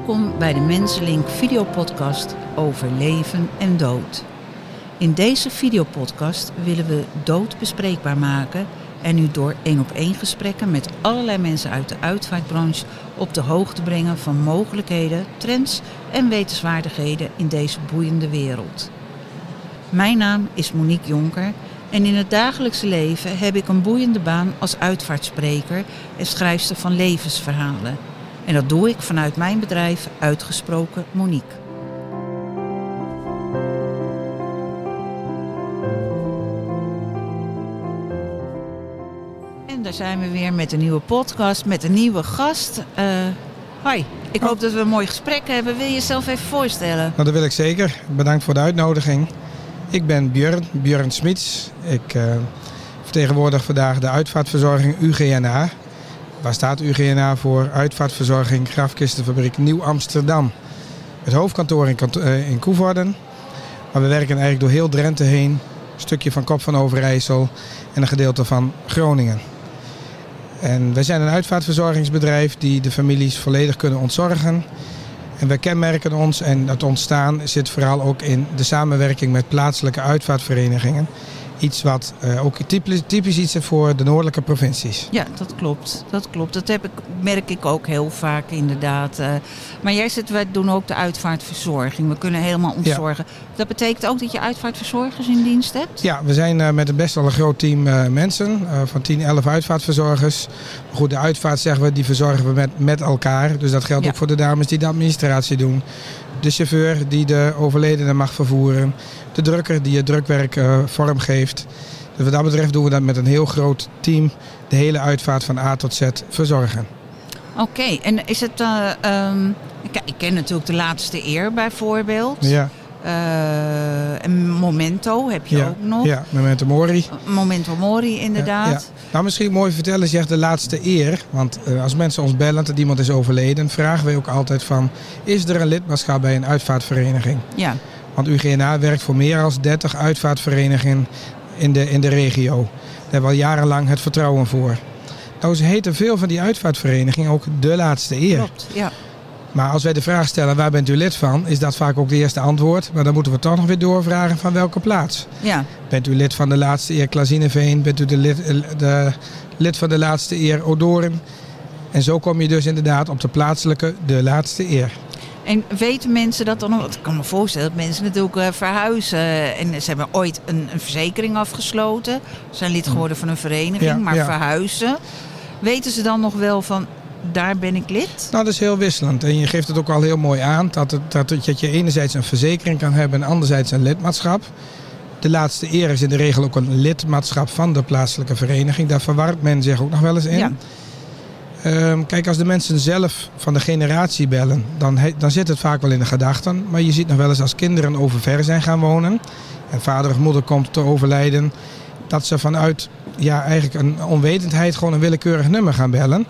Welkom bij de Mensenlink videopodcast over leven en dood. In deze videopodcast willen we dood bespreekbaar maken en u door één op één gesprekken met allerlei mensen uit de uitvaartbranche op de hoogte brengen van mogelijkheden, trends en wetenswaardigheden in deze boeiende wereld. Mijn naam is Monique Jonker en in het dagelijkse leven heb ik een boeiende baan als uitvaartspreker en schrijfster van levensverhalen. En dat doe ik vanuit mijn bedrijf Uitgesproken Monique. En daar zijn we weer met een nieuwe podcast, met een nieuwe gast. Uh, hoi, ik hoop dat we een mooi gesprek hebben. Wil je jezelf even voorstellen? Nou, dat wil ik zeker. Bedankt voor de uitnodiging. Ik ben Björn, Björn Smits. Ik uh, vertegenwoordig vandaag de uitvaartverzorging UGNA. Waar staat UGNA voor? Uitvaartverzorging Grafkistenfabriek Nieuw Amsterdam. Het hoofdkantoor in, uh, in Koevoorden. Maar we werken eigenlijk door heel Drenthe heen. Een stukje van Kop van Overijssel en een gedeelte van Groningen. En wij zijn een uitvaartverzorgingsbedrijf die de families volledig kunnen ontzorgen. En wij kenmerken ons en het ontstaan zit vooral ook in de samenwerking met plaatselijke uitvaartverenigingen. Iets wat uh, ook typisch, typisch iets is voor de noordelijke provincies. Ja, dat klopt. Dat klopt. Dat heb ik, merk ik ook heel vaak inderdaad. Uh, maar jij zegt, wij doen ook de uitvaartverzorging. We kunnen helemaal ontzorgen. Ja. Dat betekent ook dat je uitvaartverzorgers in dienst hebt? Ja, we zijn uh, met een best wel een groot team mensen. van 10, 11 uitvaartverzorgers. Maar goed, de uitvaart zeggen we, die verzorgen we met, met elkaar. Dus dat geldt ja. ook voor de dames die de administratie doen de chauffeur die de overledene mag vervoeren, de drukker die het drukwerk uh, vormgeeft. Dus wat dat betreft doen we dat met een heel groot team de hele uitvaart van A tot Z verzorgen. Oké, okay. en is het. Uh, um, ik ken natuurlijk de laatste eer bijvoorbeeld. Ja. Uh, en Momento heb je ja, ook nog. Ja, Memento Mori. Memento Mori, inderdaad. Ja, ja. Nou, misschien mooi vertellen, zegt de laatste eer. Want uh, als mensen ons bellen dat iemand is overleden, vragen we ook altijd van... is er een lidmaatschap bij een uitvaartvereniging? Ja. Want UGNA werkt voor meer dan 30 uitvaartverenigingen in de, in de regio. Daar hebben we al jarenlang het vertrouwen voor. Nou, ze heten veel van die uitvaartverenigingen ook de laatste eer. Klopt, ja. Maar als wij de vraag stellen waar bent u lid van, is dat vaak ook de eerste antwoord. Maar dan moeten we toch nog weer doorvragen van welke plaats. Ja. Bent u lid van de laatste eer Klazineveen? Bent u de lid, de lid van de laatste eer Odoren? En zo kom je dus inderdaad op de plaatselijke de laatste eer. En weten mensen dat dan? Want ik kan me voorstellen dat mensen natuurlijk uh, verhuizen. En ze hebben ooit een, een verzekering afgesloten. Ze zijn lid geworden van een vereniging, Ja, maar ja. verhuizen. Weten ze dan nog wel van, daar ben ik lid? Nou, dat is heel wisselend. En je geeft het ook al heel mooi aan dat, het, dat, het, dat je enerzijds een verzekering kan hebben en anderzijds een lidmaatschap. De laatste eer is in de regel ook een lidmaatschap van de plaatselijke vereniging. Daar verwart men zich ook nog wel eens in. Ja. Um, kijk, als de mensen zelf van de generatie bellen, dan, he, dan zit het vaak wel in de gedachten. Maar je ziet nog wel eens als kinderen overver zijn gaan wonen en vader of moeder komt te overlijden, dat ze vanuit ja, eigenlijk een onwetendheid gewoon een willekeurig nummer gaan bellen.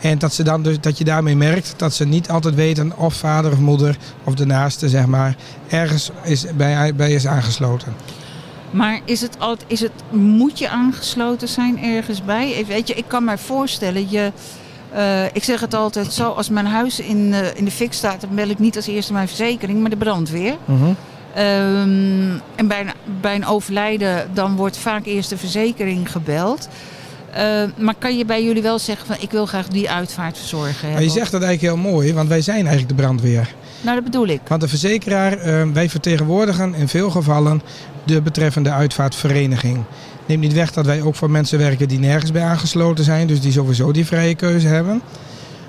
En dat, ze dan dus, dat je daarmee merkt dat ze niet altijd weten of vader of moeder of de naaste zeg maar, ergens is, bij, bij is aangesloten. Maar is het, altijd, is het, moet je aangesloten zijn ergens bij? Weet je, ik kan me voorstellen, je, uh, ik zeg het altijd zo, als mijn huis in, uh, in de fik staat, dan bel ik niet als eerste mijn verzekering, maar de brandweer. -huh. um, en bij een, bij een overlijden, dan wordt vaak eerst de verzekering gebeld. Uh, maar kan je bij jullie wel zeggen van ik wil graag die uitvaart verzorgen? Maar je zegt dat eigenlijk heel mooi, want wij zijn eigenlijk de brandweer. Nou, dat bedoel ik. Want de verzekeraar, uh, wij vertegenwoordigen in veel gevallen de betreffende uitvaartvereniging. Neemt niet weg dat wij ook voor mensen werken die nergens bij aangesloten zijn, dus die sowieso die vrije keuze hebben.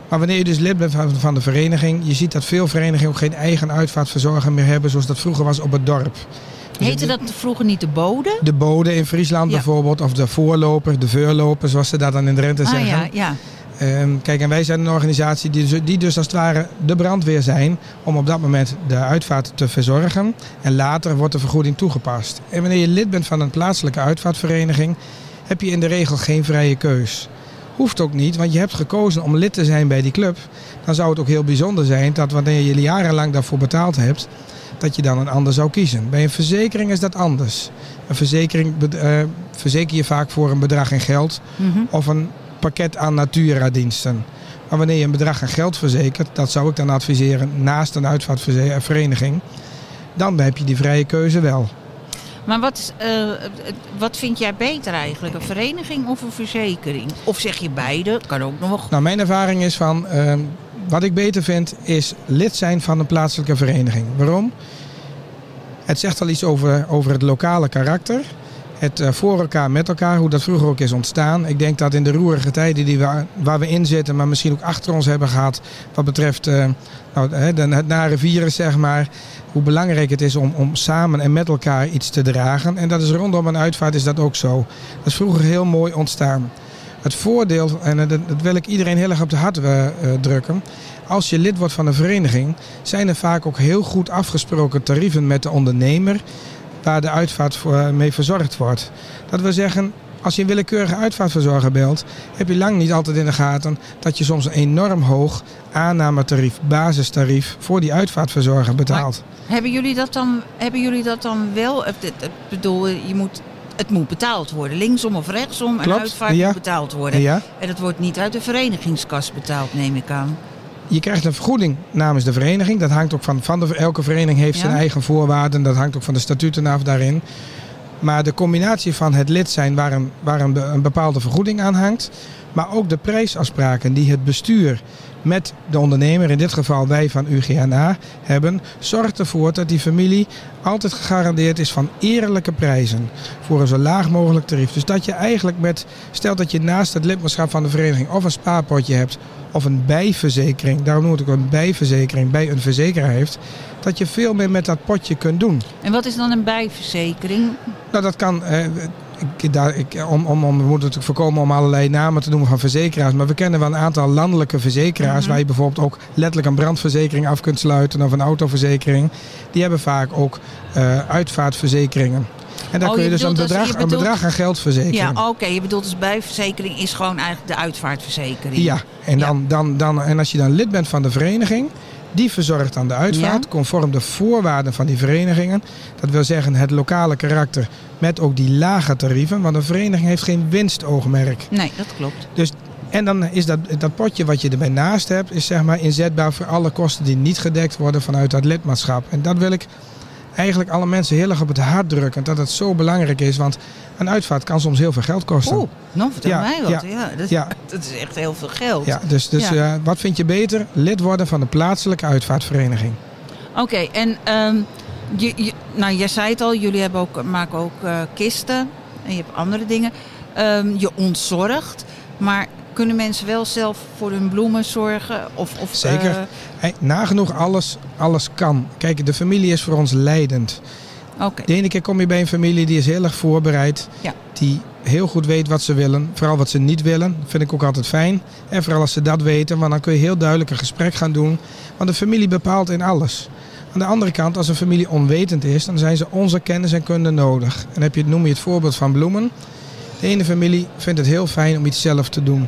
Maar wanneer je dus lid bent van, van de vereniging, je ziet dat veel verenigingen ook geen eigen uitvaartverzorger meer hebben zoals dat vroeger was op het dorp. Dus Heette dat vroeger niet de bode? De bode in Friesland ja. bijvoorbeeld, of de voorloper, de veurloper, zoals ze dat dan in Drenthe ah, zeggen. Ja, ja. Um, kijk, en wij zijn een organisatie die, die dus als het ware de brandweer zijn om op dat moment de uitvaart te verzorgen. En later wordt de vergoeding toegepast. En wanneer je lid bent van een plaatselijke uitvaartvereniging, heb je in de regel geen vrije keus. Hoeft ook niet, want je hebt gekozen om lid te zijn bij die club. Dan zou het ook heel bijzonder zijn dat wanneer je jarenlang daarvoor betaald hebt, dat je dan een ander zou kiezen. Bij een verzekering is dat anders. Een verzekering uh, verzeker je vaak voor een bedrag in geld Mhm. mm -hmm. of een pakket aan Natura-diensten. Maar wanneer je een bedrag aan geld verzekert, dat zou ik dan adviseren naast een uitvaartvereniging, dan heb je die vrije keuze wel. Maar wat, uh, wat vind jij beter eigenlijk? Een vereniging of een verzekering? Of zeg je beide? Kan ook nog. Nou, mijn ervaring is van. Uh, wat ik beter vind, is lid zijn van een plaatselijke vereniging. Waarom? Het zegt al iets over, over het lokale karakter het uh, voor elkaar, met elkaar, hoe dat vroeger ook is ontstaan. Ik denk dat in de roerige tijden die we, waar we in zitten, maar misschien ook achter ons hebben gehad, wat betreft uh, nou, het nare virus, zeg maar, hoe belangrijk het is om, om samen en met elkaar iets te dragen. En dat is rondom een uitvaart is dat ook zo. Dat is vroeger heel mooi ontstaan. Het voordeel, en dat, dat wil ik iedereen heel erg op de hart uh, drukken. Als je lid wordt van een vereniging, zijn er vaak ook heel goed afgesproken tarieven met de ondernemer waar de uitvaart voor, eh, mee verzorgd wordt. Dat wil zeggen, als je een willekeurige uitvaartverzorger belt, heb je lang niet altijd in de gaten dat je soms een enorm hoog aannametarief, basistarief voor die uitvaartverzorger betaalt. hebben jullie dat dan, hebben jullie dat dan wel? Ik bedoel, je moet het moet betaald worden. Linksom of rechtsom. Een uitvaart moet betaald worden. Ja. En het wordt niet uit de verenigingskas betaald, neem ik aan je krijgt een vergoeding namens de vereniging. Dat hangt ook van, van de, elke vereniging heeft zijn eigen voorwaarden. Dat hangt ook van de statuten af daarin. Maar de combinatie van het lid zijn waar een, waar een, een bepaalde vergoeding aan hangt. Maar ook de prijsafspraken die het bestuur met de ondernemer, in dit geval wij van UGNA, hebben, zorgt ervoor dat die familie altijd gegarandeerd is van eerlijke prijzen. Voor een zo laag mogelijk tarief. Dus dat je eigenlijk met, stel dat je naast het lidmaatschap van de vereniging of een spaarpotje hebt of een bijverzekering, daarom noem ik ook een bijverzekering, bij een verzekeraar heeft, dat je veel meer met dat potje kunt doen. En wat is dan een bijverzekering? Nou, dat kan. Eh, ik, daar, ik, om, om, om, we moeten natuurlijk voorkomen om allerlei namen te noemen van verzekeraars. Maar we kennen wel een aantal landelijke verzekeraars. Mhm. Waar je bijvoorbeeld ook letterlijk een brandverzekering af kunt sluiten. Of een autoverzekering. Die hebben vaak ook uh, uitvaartverzekeringen. En daar oh, kun je, dus een bedrag, een bedrag aan geld verzekeren. Ja, oké. Je bedoelt dus bijverzekering is gewoon eigenlijk de uitvaartverzekering. Ja, en, dan, Dan, dan, en als je dan lid bent van de vereniging, die verzorgt dan de uitvaart conform de voorwaarden van die verenigingen. Dat wil zeggen het lokale karakter met ook die lage tarieven. Want een vereniging heeft geen winstoogmerk. Nee, dat klopt. Dus, en dan is dat, dat potje wat je erbij naast hebt, is zeg maar inzetbaar voor alle kosten die niet gedekt worden vanuit dat lidmaatschap. En dat wil ik eigenlijk alle mensen heel erg op het hart drukken. Dat het zo belangrijk is. Want een uitvaart kan soms heel veel geld kosten. Oeh, nou vertel mij wat. Ja, ja, dat, ja, dat, is echt heel veel geld. Ja, dus, dus uh, wat vind je beter? Lid worden van de plaatselijke uitvaartvereniging. Oké, en um, je, je, nou, jij zei het al, jullie hebben ook, maken ook uh, kisten en je hebt andere dingen. Um, je ontzorgt, maar kunnen mensen wel zelf voor hun bloemen zorgen? Of, of, Zeker. Uh... Hey, nagenoeg alles, alles kan. Kijk, de familie is voor ons leidend. Okay. De ene keer kom je bij een familie die is heel erg voorbereid. Ja. Die heel goed weet wat ze willen. Vooral wat ze niet willen. Dat vind ik ook altijd fijn. En vooral als ze dat weten. Want dan kun je heel duidelijk een gesprek gaan doen. Want de familie bepaalt in alles. Aan de andere kant, als een familie onwetend is, dan zijn ze onze kennis en kunde nodig. En heb je, noem je het voorbeeld van bloemen. De ene familie vindt het heel fijn om iets zelf te doen.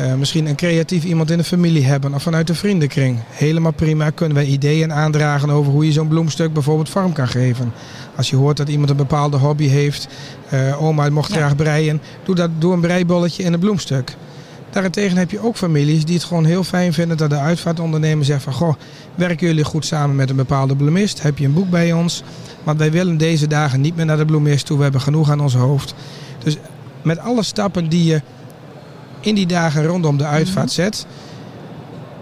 Uh, misschien een creatief iemand in de familie hebben of vanuit de vriendenkring. Helemaal prima. Kunnen wij ideeën aandragen over hoe je zo'n bloemstuk bijvoorbeeld vorm kan geven. Als je hoort dat iemand een bepaalde hobby heeft. Uh, oma mocht graag breien. Doe, dat, doe een breibolletje in een bloemstuk. Daarentegen heb je ook families die het gewoon heel fijn vinden dat de uitvaartondernemer zegt van... Goh, werken jullie goed samen met een bepaalde bloemist? Heb je een boek bij ons? Want wij willen deze dagen niet meer naar de bloemist toe. We hebben genoeg aan ons hoofd. Dus met alle stappen die je in die dagen rondom de uitvaart mhm. zet,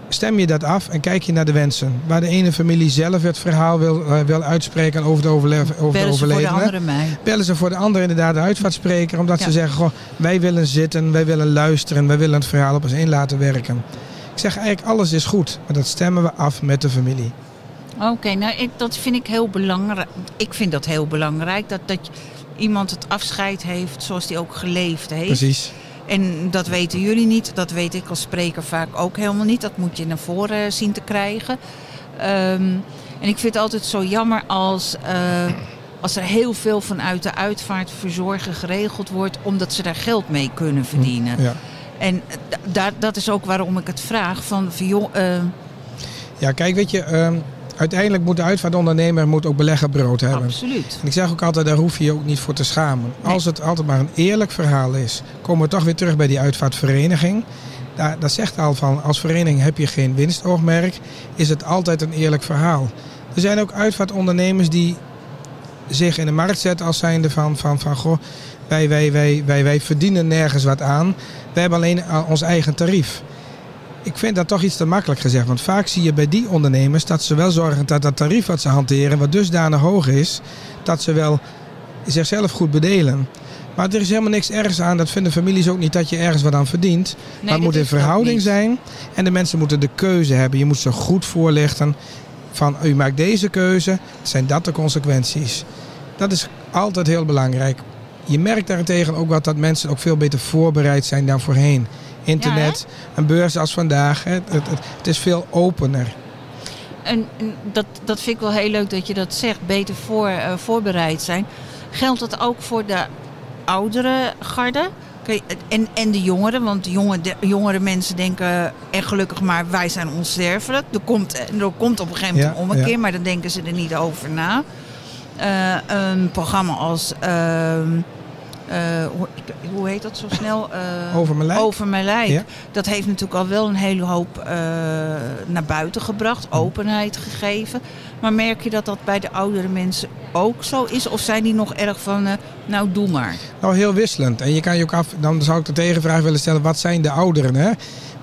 stem je dat af en kijk je naar de wensen. Waar de ene familie zelf het verhaal wil, uh, wil uitspreken over de, overle over de overledene. Bellen ze voor de andere mij. Bellen ze voor de andere inderdaad de uitvaartspreker. Omdat ze zeggen, goh, wij willen zitten, wij willen luisteren, wij willen het verhaal op ons in laten werken. Ik zeg eigenlijk, alles is goed. Maar dat stemmen we af met de familie. Oké, nou ik, dat vind ik heel belangrijk. Ik vind dat heel belangrijk. Dat, dat iemand het afscheid heeft zoals hij ook geleefd heeft. Precies. En dat weten jullie niet, dat weet ik als spreker vaak ook helemaal niet. Dat moet je naar voren zien te krijgen. Um, en ik vind het altijd zo jammer als, uh, als er heel veel vanuit de uitvaartverzorger geregeld wordt, omdat ze daar geld mee kunnen verdienen. Ja. En da dat is ook waarom ik het vraag van, van joh, uh, ja, kijk, weet je, uh, uiteindelijk moet de uitvaartondernemer moet ook beleggerbrood hebben. Absoluut. En ik zeg ook altijd, daar hoef je je ook niet voor te schamen. Als het altijd maar een eerlijk verhaal is, komen we toch weer terug bij die uitvaartvereniging. daar, dat zegt al van, als vereniging heb je geen winstoogmerk, is het altijd een eerlijk verhaal. Er zijn ook uitvaartondernemers die zich in de markt zetten als zijnde van, van, van goh, wij, wij, wij, wij, wij verdienen nergens wat aan. We hebben alleen ons eigen tarief. Ik vind dat toch iets te makkelijk gezegd. Want vaak zie je bij die ondernemers dat ze wel zorgen dat dat tarief wat ze hanteren, wat dusdanig hoog is, dat ze wel zichzelf goed bedelen. Maar er is helemaal niks ergens aan. Dat vinden families ook niet dat je ergens wat aan verdient. maar het moet in verhouding zijn. En de mensen moeten de keuze hebben. Je moet ze goed voorlichten. Van u maakt deze keuze. Zijn dat de consequenties? Dat is altijd heel belangrijk. Je merkt daarentegen ook wat dat mensen ook veel beter voorbereid zijn dan voorheen. Internet, een beurs als vandaag. Het, het, het is veel opener. En, dat, dat vind ik wel heel leuk dat je dat zegt. Beter voor, uh, voorbereid zijn. Geldt dat ook voor de oudere garde? En, en de jongeren, want de jonge, de jongere mensen denken, en gelukkig maar, wij zijn onsterfelijk. Er komt, er komt op een gegeven moment een ommekeer, maar dan denken ze er niet over na. Uh, een programma als uh, hoe, hoe, heet dat zo snel? Uh, over mijn lijk. Over mijn lijk. Dat heeft natuurlijk al wel een hele hoop uh, naar buiten gebracht, openheid gegeven. Maar merk je dat dat bij de oudere mensen ook zo is? Of zijn die nog erg van, nou doe maar? Nou, heel wisselend. En je kan je ook af, dan zou ik de tegenvraag willen stellen, wat zijn de ouderen? Hè?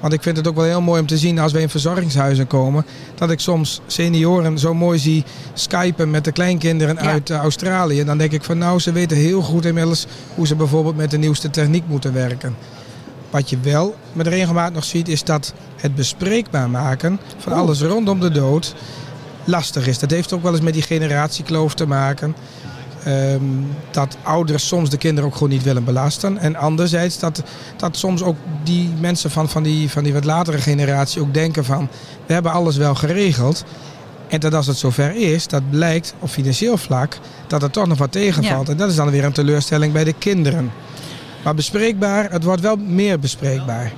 Want ik vind het ook wel heel mooi om te zien als we in verzorgingshuizen komen. Dat ik soms senioren zo mooi zie skypen met de kleinkinderen uit uh, Australië. Dan denk ik van nou, ze weten heel goed inmiddels hoe ze bijvoorbeeld met de nieuwste techniek moeten werken. Wat je wel met regelmaat nog ziet is dat het bespreekbaar maken van alles rondom de dood lastig is. Dat heeft ook wel eens met die generatiekloof te maken. Um, dat ouders soms de kinderen ook gewoon niet willen belasten. En anderzijds dat, dat soms ook die mensen van, van, die, van die wat latere generatie ook denken van... we hebben alles wel geregeld. En dat als het zover is, dat blijkt op financieel vlak dat er toch nog wat tegenvalt. En dat is dan weer een teleurstelling bij de kinderen. Maar bespreekbaar, het wordt wel meer bespreekbaar.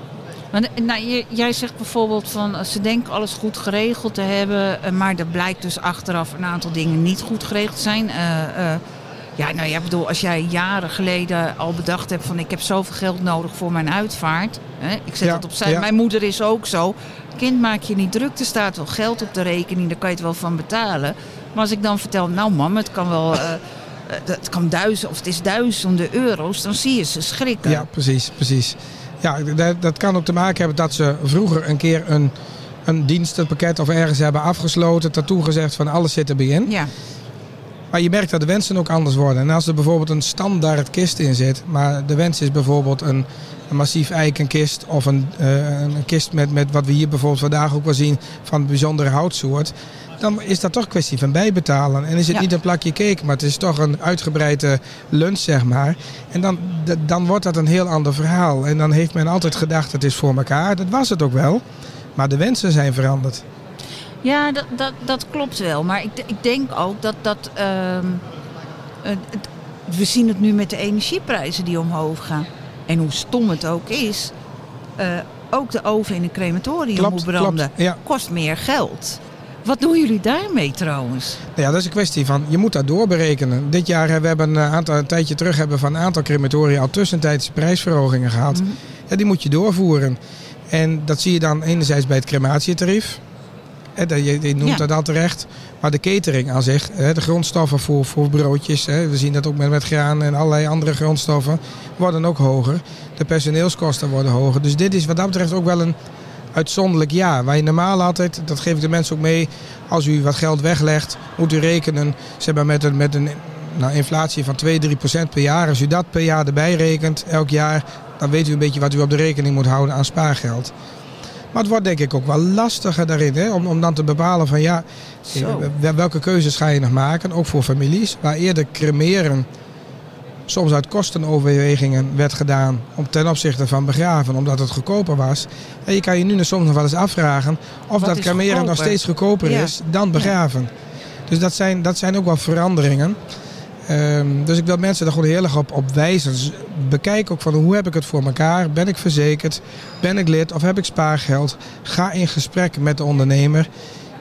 Nou, jij zegt bijvoorbeeld van ze denken alles goed geregeld te hebben, eh, maar er blijkt dus achteraf een aantal dingen niet goed geregeld zijn. Uh, uh, ja, nou ja, bedoel, als jij jaren geleden al bedacht hebt van ik heb zoveel geld nodig voor mijn uitvaart. Hè, ik zet dat opzij. Mijn moeder is ook zo. Kind, maak je niet druk. Er staat wel geld op de rekening, daar kan je het wel van betalen. Maar als ik dan vertel, nou mam, het kan wel. Uh, het kan duizend of het is duizenden euro's, dan zie je ze schrikken. Ja, precies, precies. Ja, dat, dat kan ook te maken hebben dat ze vroeger een keer een, een dienstenpakket of ergens hebben afgesloten, daartoe gezegd van alles zit erbij in. Ja. Maar je merkt dat de wensen ook anders worden. En als er bijvoorbeeld een standaard kist in zit, maar de wens is bijvoorbeeld een, een massief eikenkist of een, uh, een kist met, met wat we hier bijvoorbeeld vandaag ook wel zien van een bijzondere houtsoort. Dan is dat toch een kwestie van bijbetalen. En is het niet een plakje cake, maar het is toch een uitgebreide lunch, zeg maar. En dan, dan wordt dat een heel ander verhaal. En dan heeft men altijd gedacht, het is voor elkaar. Dat was het ook wel. Maar de wensen zijn veranderd. Ja, dat, dat, dat klopt wel. Maar ik, ik denk ook dat dat. Uh, het, we zien het nu met de energieprijzen die omhoog gaan. En hoe stom het ook is. Uh, ook de oven in een crematorium klopt, moet branden. Klopt, ja. Kost meer geld. Wat doen jullie daarmee trouwens? Ja, dat is een kwestie van, je moet dat doorberekenen. Dit jaar hebben we een, eh, aantal, een tijdje terug hebben van een aantal crematoria al tussentijds prijsverhogingen gehad. Mm ja, die moet je doorvoeren. En dat zie je dan enerzijds bij het crematietarief. Je, je noemt dat al terecht. Maar de catering aan zich, de grondstoffen voor, voor broodjes, we zien dat ook met, met graan en allerlei andere grondstoffen, worden ook hoger. De personeelskosten worden hoger. Dus dit is wat dat betreft ook wel een uitzonderlijk jaar. Waar je normaal altijd, dat geef ik de mensen ook mee, als u wat geld weglegt, moet u rekenen zeg maar, met een, met een nou, inflatie van 2, 3 procent per jaar. Als u dat per jaar erbij rekent, elk jaar, dan weet u een beetje wat u op de rekening moet houden aan spaargeld. Maar het wordt denk ik ook wel lastiger daarin. Hè? Om, om dan te bepalen van ja, welke keuzes ga je nog maken. Ook voor families. Waar eerder cremeren soms uit kostenoverwegingen werd gedaan om ten opzichte van begraven, omdat het goedkoper was. En je kan je nu soms nog wel eens afvragen of dat cremeren nog steeds goedkoper is dan begraven. Dus dat zijn, dat zijn ook wel veranderingen. Um, dus ik wil mensen daar gewoon heel erg op, op wijzen. Dus bekijk ook van hoe heb ik het voor elkaar? Ben ik verzekerd? Ben ik lid of heb ik spaargeld? Ga in gesprek met de ondernemer.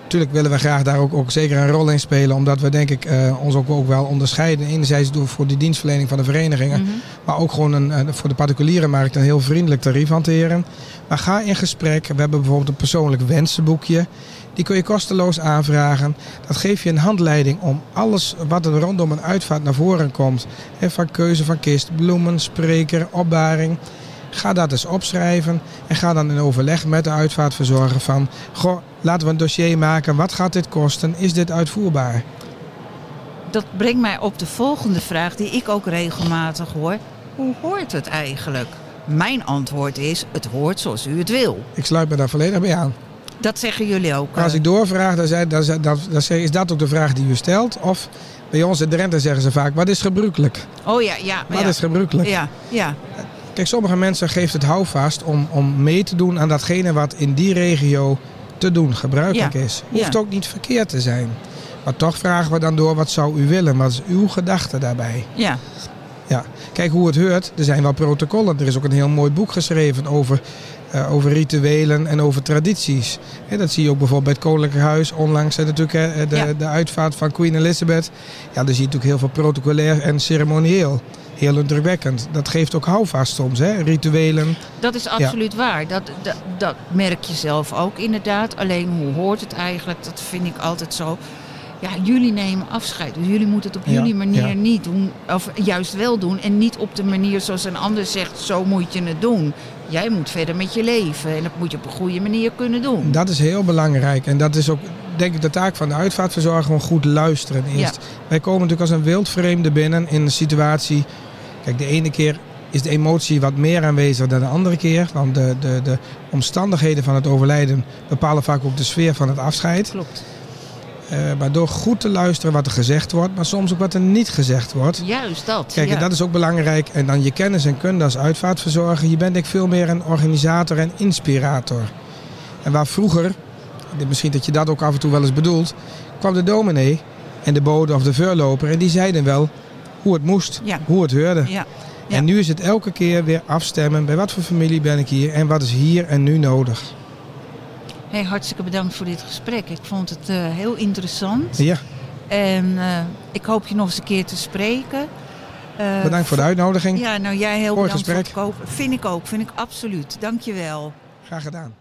Natuurlijk willen we graag daar ook, ook zeker een rol in spelen, omdat we denk ik uh, ons ook, ook wel onderscheiden. Enerzijds door voor de dienstverlening van de verenigingen, mm -hmm. maar ook gewoon een, uh, voor de particuliere markt een heel vriendelijk tarief hanteren. Maar ga in gesprek. We hebben bijvoorbeeld een persoonlijk wensenboekje. Die kun je kosteloos aanvragen. Dat geeft je een handleiding om alles wat er rondom een uitvaart naar voren komt. Van keuze van kist, bloemen, spreker, opbaring. Ga dat eens opschrijven en ga dan in overleg met de uitvaartverzorger van... Goh, laten we een dossier maken. Wat gaat dit kosten? Is dit uitvoerbaar? Dat brengt mij op de volgende vraag die ik ook regelmatig hoor. Hoe hoort het eigenlijk? Mijn antwoord is, het hoort zoals u het wil. Ik sluit me daar volledig bij aan. Dat zeggen jullie ook. Als ik doorvraag, dan, zei, dan, dan, dan zeg, is dat ook de vraag die u stelt? Of bij ons in Drenthe zeggen ze vaak, wat is gebruikelijk? Oh ja, ja. Wat ja. is gebruikelijk? Ja, ja. Kijk, sommige mensen geeft het houvast om, om mee te doen aan datgene wat in die regio te doen gebruikelijk Ja. is. Hoeft Ja. ook niet verkeerd te zijn. Maar toch vragen we dan door, wat zou u willen? Wat is uw gedachte daarbij? Ja, Ja, kijk hoe het hoort. Er zijn wel protocollen. Er is ook een heel mooi boek geschreven over, eh, over rituelen en over tradities. Hè, dat zie je ook bijvoorbeeld bij het Koninklijk Huis. Onlangs natuurlijk hè, de, Ja. de uitvaart van Queen Elizabeth. Ja, daar zie je natuurlijk heel veel protocolair en ceremonieel. Heel indrukwekkend. Dat geeft ook houvast soms, hè? rituelen. dat is absoluut waar. Dat, dat, dat merk je zelf ook inderdaad. Alleen hoe hoort het eigenlijk? Dat vind ik altijd zo. Ja, jullie nemen afscheid. Dus jullie moeten het op Ja, jullie manier ja. niet doen. Of juist wel doen. En niet op de manier zoals een ander zegt, zo moet je het doen. Jij moet verder met je leven. En dat moet je op een goede manier kunnen doen. Dat is heel belangrijk. En dat is ook, denk ik, de taak van de uitvaartverzorger. Gewoon goed luisteren eerst. Wij komen natuurlijk als een wildvreemde binnen in een situatie. Kijk, de ene keer is de emotie wat meer aanwezig dan de andere keer. Want de, de, de omstandigheden van het overlijden bepalen vaak ook de sfeer van het afscheid. Klopt. Eh, maar door goed te luisteren wat er gezegd wordt, maar soms ook wat er niet gezegd wordt. Juist dat. Kijk, ja. en dat is ook belangrijk. En dan je kennis en kunde als uitvaartverzorger. Je bent denk ik veel meer een organisator en inspirator. En waar vroeger, misschien dat je dat ook af en toe wel eens bedoelt, kwam de dominee en de bode of de voorloper en die zeiden wel hoe het moest, Ja. hoe het hoorde. Ja. Ja. En nu is het elke keer weer afstemmen bij wat voor familie ben ik hier en wat is hier en nu nodig. Hey, hartstikke bedankt voor dit gesprek. Ik vond het eh, heel interessant. Ja, En eh, ik hoop je nog eens een keer te spreken. Eh, bedankt voor de uitnodiging. Ja, nou jij heel Mooi bedankt voor het gesprek. kopen. Vind ik ook, vind ik absoluut. Dank je wel. Graag gedaan.